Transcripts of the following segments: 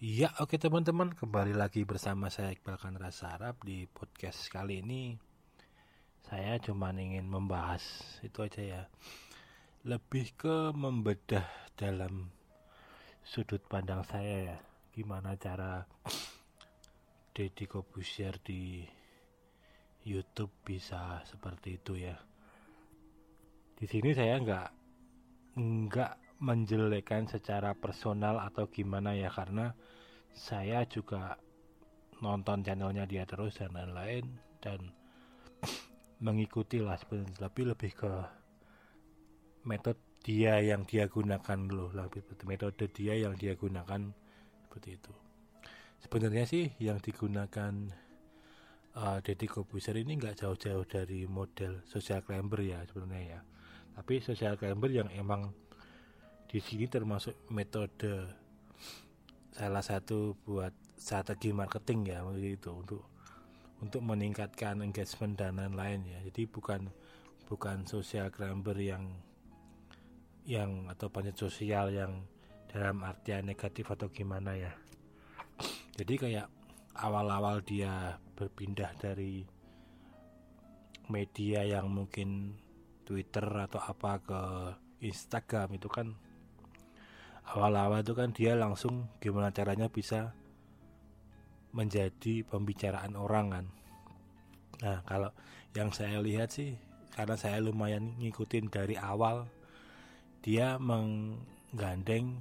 Iya, oke teman-teman, kembali lagi bersama saya Iqbal Kanra Sarap di podcast kali ini. Saya cuma ingin membahas itu aja ya. Lebih ke membedah dalam sudut pandang saya ya. Gimana cara Deddy Kobusier di YouTube bisa seperti itu ya. Di sini saya nggak nggak menjelekkan secara personal atau gimana ya? Karena saya juga nonton channelnya dia terus dan lain-lain dan mengikuti lah sebenarnya. Lebih lebih ke metode dia yang dia gunakan dulu lebih metode dia yang dia gunakan seperti itu. Sebenarnya sih yang digunakan uh, Deddy Kobuser ini nggak jauh-jauh dari model social climber ya sebenarnya ya. Tapi social climber yang emang di sini termasuk metode salah satu buat strategi marketing ya itu untuk untuk meningkatkan engagement dan lain-lain ya. Jadi bukan bukan social climber yang yang atau panjat sosial yang dalam artian negatif atau gimana ya. Jadi kayak awal-awal dia berpindah dari media yang mungkin Twitter atau apa ke Instagram itu kan awal-awal itu kan dia langsung gimana caranya bisa menjadi pembicaraan orang kan. Nah kalau yang saya lihat sih karena saya lumayan ngikutin dari awal dia menggandeng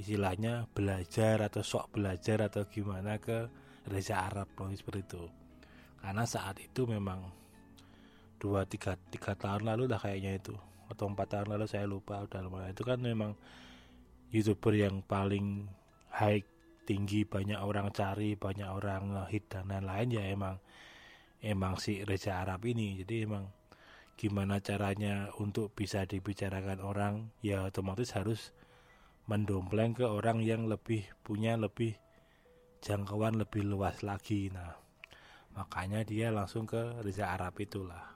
istilahnya belajar atau sok belajar atau gimana ke Reza Arab loh seperti itu. Karena saat itu memang dua tiga tiga tahun lalu lah kayaknya itu atau empat tahun lalu saya lupa udah lumayan. Itu kan memang youtuber yang paling high tinggi banyak orang cari banyak orang hit dan lain-lain ya emang emang si Reza Arab ini. Jadi emang gimana caranya untuk bisa dibicarakan orang ya otomatis harus mendompleng ke orang yang lebih punya lebih jangkauan lebih luas lagi. Nah makanya dia langsung ke Reza Arab itulah.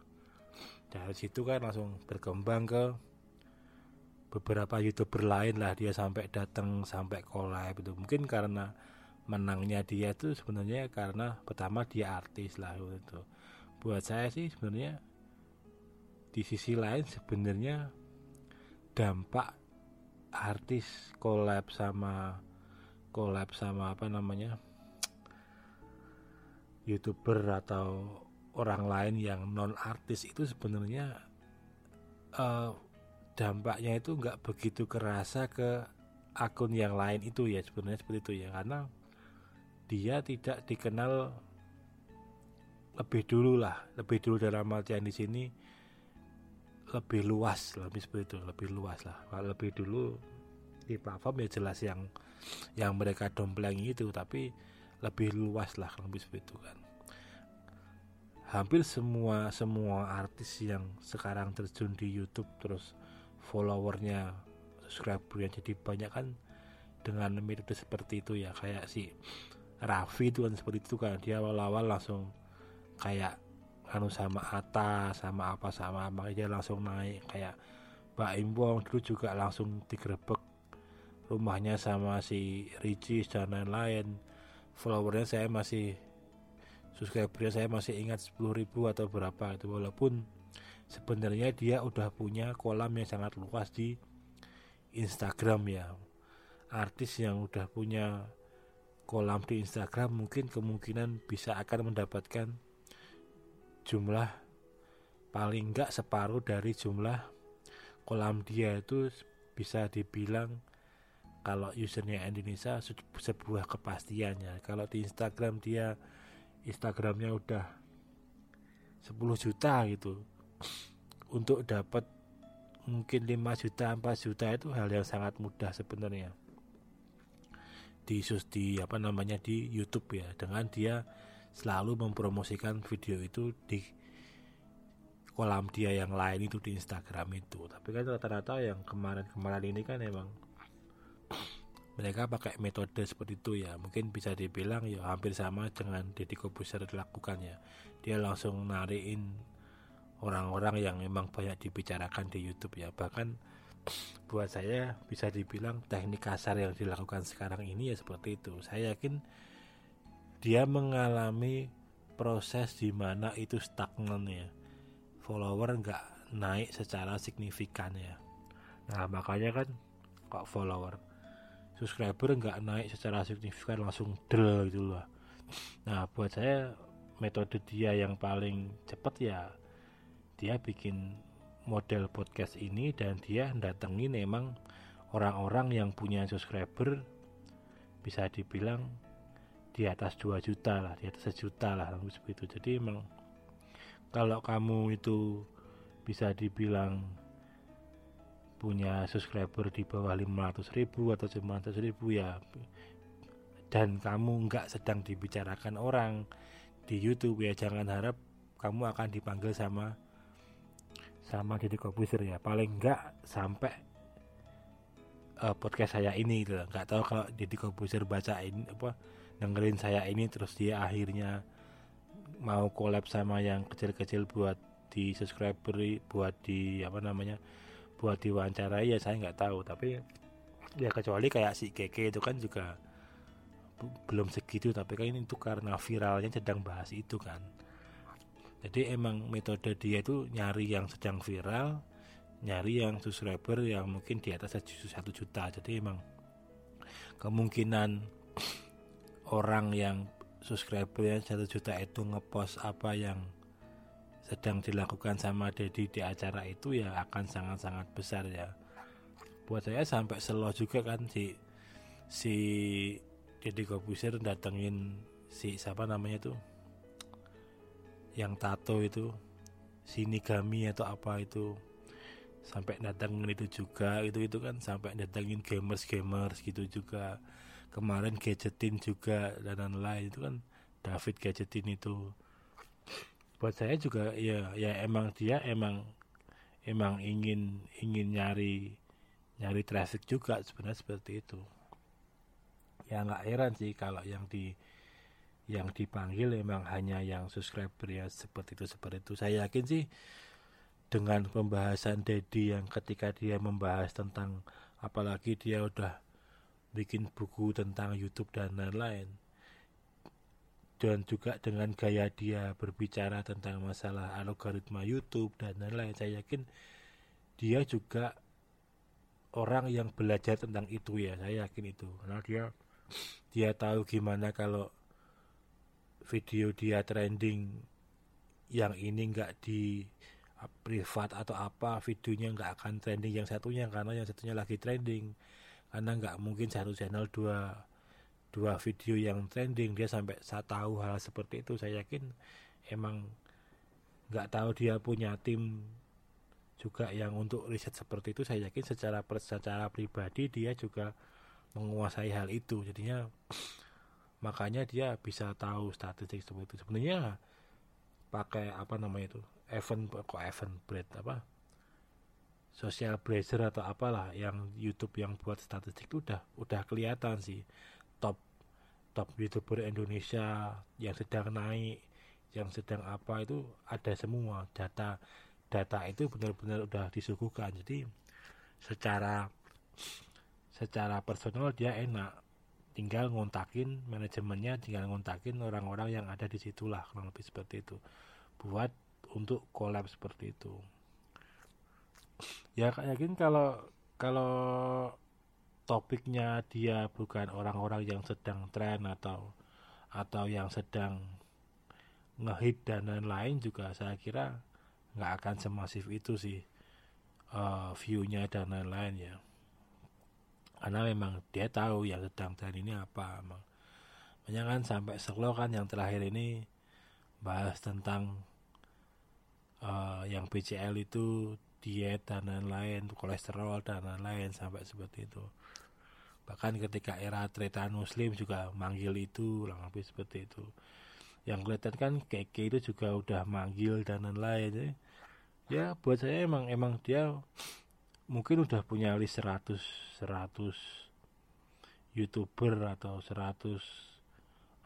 Dari situ kan langsung berkembang ke beberapa youtuber lain lah dia sampai datang sampai collab itu. Mungkin karena menangnya dia itu sebenarnya karena pertama dia artis lah itu. Buat saya sih sebenarnya di sisi lain sebenarnya dampak artis collab sama collab sama apa namanya youtuber atau orang lain yang non artis itu sebenarnya uh, dampaknya itu nggak begitu kerasa ke akun yang lain itu ya sebenarnya seperti itu ya. Karena dia tidak dikenal lebih dulu lah lebih dulu dalam artian di sini lebih luas lebih seperti itu lebih luas lah. Kalau lebih dulu di platform ya jelas yang yang mereka dompleng itu tapi lebih luas lah lebih seperti itu kan. Hampir semua semua artis yang sekarang terjun di YouTube terus followernya subscribernya jadi banyak kan dengan metode seperti itu ya. Kayak si Raffi itu kan seperti itu kan. Dia awal-awal langsung kayak anu sama Ata sama apa sama apa. Dia langsung naik kayak Mbak Imbong dulu juga langsung digerebek rumahnya sama si Ricis dan lain-lain. Followernya saya masih subscribernya saya masih ingat 10.000 atau berapa itu. Walaupun sebenarnya dia udah punya kolam yang sangat luas di Instagram ya. Artis yang udah punya kolam di Instagram mungkin kemungkinan bisa akan mendapatkan jumlah paling enggak separuh dari jumlah kolam dia itu bisa dibilang kalau usernya Indonesia sebuah kepastiannya kalau di Instagram dia Instagramnya udah 10 juta gitu untuk dapat mungkin 5 juta 4 juta itu hal yang sangat mudah sebenarnya. Di di apa namanya di YouTube ya. Dengan dia selalu mempromosikan video itu di kolam dia yang lain itu di Instagram itu. Tapi kan rata-rata yang kemarin-kemarin ini kan emang mereka pakai metode seperti itu ya. Mungkin bisa dibilang ya hampir sama dengan Deddy Kobuser dilakukan ya dia langsung nariin orang-orang yang memang banyak dibicarakan di YouTube ya. Bahkan buat saya bisa dibilang teknik kasar yang dilakukan sekarang ini ya seperti itu. Saya yakin dia mengalami proses di mana itu stagnan ya. Follower nggak naik secara signifikan ya. Nah makanya kan kok follower subscriber nggak naik secara signifikan langsung del gitu loh. Nah buat saya metode dia yang paling cepat ya dia bikin model podcast ini dan dia datengin emang orang-orang yang punya subscriber bisa dibilang di atas 2 juta lah di atas sejuta lah seperti itu. Jadi emang kalau kamu itu bisa dibilang punya subscriber di bawah 500 ribu atau 900 ribu ya dan kamu nggak sedang dibicarakan orang di YouTube ya jangan harap kamu akan dipanggil sama sama Deddy Kobuser ya. Paling enggak sampai uh, podcast saya ini gitu nggak tahu kalau Deddy baca ini apa dengerin saya ini terus dia akhirnya mau collab sama yang kecil-kecil buat di subscriber buat di apa namanya buat diwawancara ya saya nggak tahu. Tapi ya kecuali kayak si Keke itu kan juga belum segitu. Tapi kan ini itu karena viralnya sedang bahas itu kan jadi emang metode dia itu nyari yang sedang viral nyari yang subscriber yang mungkin di atas satu juta. Jadi emang kemungkinan orang yang subscribernya satu juta itu ngepost apa yang sedang dilakukan sama Dedi di acara itu ya akan sangat-sangat besar ya. Buat saya sampai selo juga kan si si Dedi Kobuser datengin si siapa namanya tuh yang tato itu sinigami atau apa itu sampai datangin itu juga itu itu kan sampai datangin gamers gamers gitu juga. Kemarin gadgetin juga dan lain-lain itu kan David gadgetin itu. Buat saya juga ya ya emang dia emang emang ingin ingin nyari nyari traffic juga sebenarnya seperti itu. Ya nggak heran sih kalau yang di yang dipanggil memang hanya yang subscriber ya seperti itu seperti itu. Saya yakin sih dengan pembahasan Dedi yang ketika dia membahas tentang apalagi dia udah bikin buku tentang YouTube dan lain-lain dan juga dengan gaya dia berbicara tentang masalah algoritma YouTube dan lain-lain saya yakin dia juga orang yang belajar tentang itu ya. Saya yakin itu. Karena dia dia tahu gimana kalau video dia trending yang ini enggak di privat atau apa videonya enggak akan trending yang satunya karena yang satunya lagi trending. Karena enggak mungkin satu channel dua dua video yang trending dia sampai saya tahu hal seperti itu. Saya yakin emang nggak tahu dia punya tim juga yang untuk riset seperti itu. Saya yakin secara secara pribadi dia juga menguasai hal itu. Jadinya makanya dia bisa tahu statistik seperti itu. Sebenarnya pakai apa namanya itu? Event kok event bread apa? Social brazer atau apalah yang YouTube yang buat statistik itu udah udah kelihatan sih. Top top youtuber Indonesia yang sedang naik yang sedang apa itu ada semua. Data data itu benar-benar udah disuguhkan. Jadi secara secara personal dia enak tinggal ngontakin manajemennya tinggal ngontakin orang-orang yang ada di situlah kurang lebih seperti itu. Buat untuk collab seperti itu. Ya yakin kalau kalau topiknya dia bukan orang-orang yang sedang tren atau atau yang sedang ngehit dan lain-lain juga saya kira nggak akan semasif itu sih uh, viewnya dan lain-lain ya karena memang dia tahu yang sedang tren ini apa emang banyak kan sampai selo kan yang terakhir ini bahas tentang uh, yang BCL itu diet dan lain-lain kolesterol dan lain-lain sampai seperti itu. Bahkan ketika era tretan muslim juga manggil itu lebih seperti itu. Yang kelihatan kan keke itu juga udah manggil dan lain-lain. Ya buat saya emang emang dia mungkin udah punya list 100 100 youtuber atau 100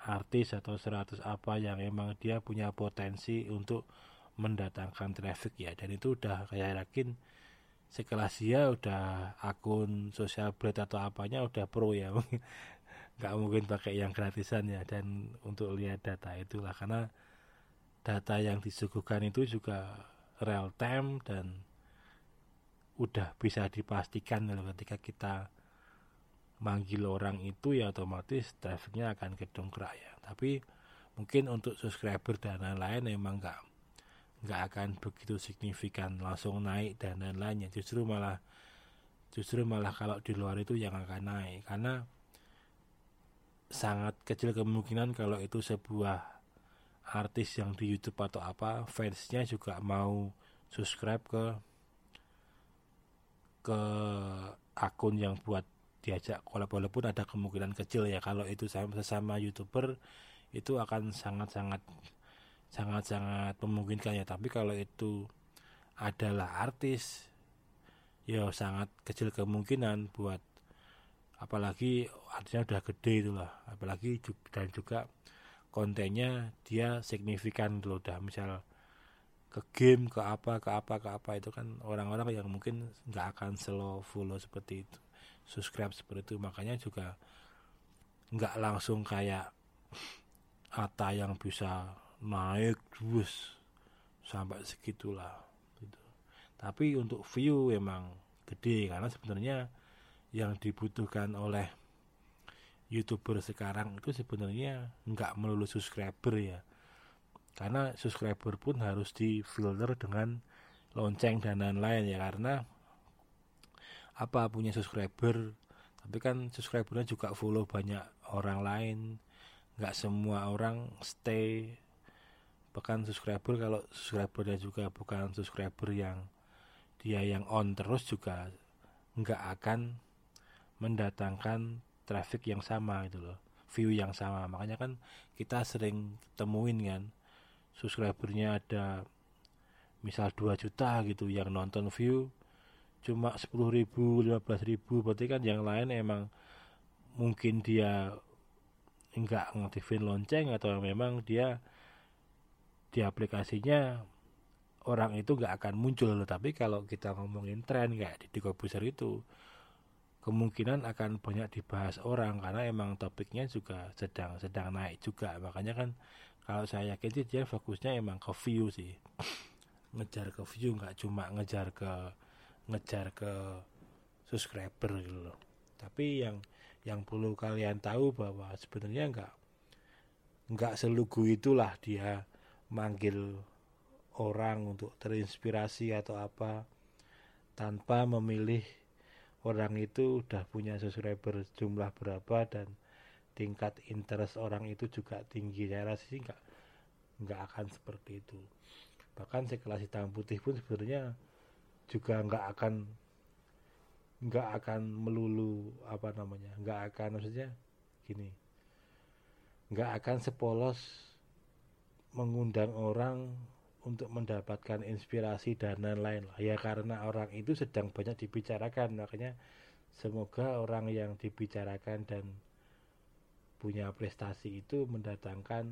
artis atau 100 apa yang emang dia punya potensi untuk mendatangkan traffic ya. Dan itu udah kayak yakin sekelas dia udah akun sosial blade atau apanya udah pro ya. Nggak mungkin pakai yang gratisan ya. Dan untuk lihat data itulah. Karena data yang disuguhkan itu juga real time dan udah bisa dipastikan loh ketika kita manggil orang itu ya otomatis trafficnya akan kedongkrak ya. Tapi mungkin untuk subscriber dan lain-lain emang nggak nggak akan begitu signifikan langsung naik dan lain-lainnya. Justru malah justru malah kalau di luar itu yang akan naik. Karena sangat kecil kemungkinan kalau itu sebuah artis yang di YouTube atau apa fansnya juga mau subscribe ke ke akun yang buat diajak walaupun ada kemungkinan kecil ya kalau itu sama sesama youtuber itu akan sangat-sangat sangat-sangat memungkinkan ya. Tapi kalau itu adalah artis ya sangat kecil kemungkinan buat apalagi artinya udah gede itulah apalagi dan juga kontennya dia signifikan loh. Udah misal ke game ke apa ke apa ke apa itu kan orang-orang yang mungkin nggak akan slow follow seperti itu subscribe seperti itu makanya juga nggak langsung kayak Ata yang bisa naik terus sampai segitulah gitu. tapi untuk view emang gede karena sebenarnya yang dibutuhkan oleh youtuber sekarang itu sebenarnya nggak melulu subscriber ya karena subscriber pun harus di filter dengan lonceng dan lain-lain ya karena apa punya subscriber tapi kan subscribernya juga follow banyak orang lain. Nggak semua orang stay bahkan subscriber. Kalau subscribernya juga bukan subscriber yang dia yang on terus juga nggak akan mendatangkan traffic yang sama gitu loh view yang sama. Makanya kan kita sering temuin kan subscribernya ada misal 2 juta gitu yang nonton view cuma 10 ribu 15 ribu. Berarti kan yang lain emang mungkin dia enggak ngaktifin lonceng atau memang dia di aplikasinya orang itu nggak akan muncul. Tapi kalau kita ngomongin tren kayak di Diko Besar itu kemungkinan akan banyak dibahas orang karena emang topiknya juga sedang sedang naik juga. Makanya kan kalau saya yakin sih dia fokusnya emang ke view sih. Ngejar ke view nggak cuma ngejar ke ngejar ke subscriber gitu loh. Tapi yang yang perlu kalian tahu bahwa sebenarnya nggak nggak selugu itulah dia manggil orang untuk terinspirasi atau apa. Tanpa memilih orang itu udah punya subscriber jumlah berapa dan tingkat interest orang itu juga tinggi. Saya rasa sih nggak nggak akan seperti itu. Bahkan sekelas hitam putih pun sebenarnya juga nggak akan nggak akan melulu apa namanya nggak akan maksudnya gini nggak akan sepolos mengundang orang untuk mendapatkan inspirasi dan lain-lain lah. Ya karena orang itu sedang banyak dibicarakan. Makanya semoga orang yang dibicarakan dan punya prestasi itu mendatangkan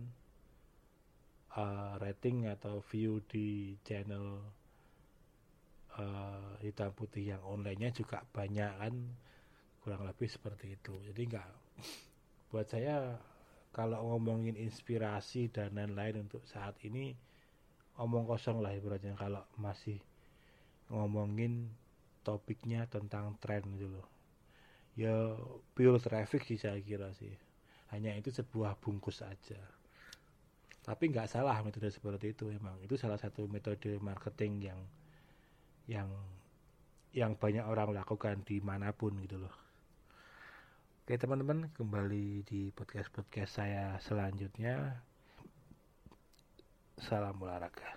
uh, rating atau view di channel uh, hitam putih yang onlinenya juga banyak kan kurang lebih seperti itu. Jadi enggak buat saya kalau ngomongin inspirasi dan lain-lain untuk saat ini omong kosong lah ibaratnya kalau masih ngomongin topiknya tentang tren gitu loh. Ya pure traffic sih saya kira sih hanya itu sebuah bungkus saja. Tapi nggak salah metode seperti itu emang itu salah satu metode marketing yang yang yang banyak orang lakukan di mana pun gitu loh. Oke teman-teman kembali di podcast podcast saya selanjutnya. Salam olahraga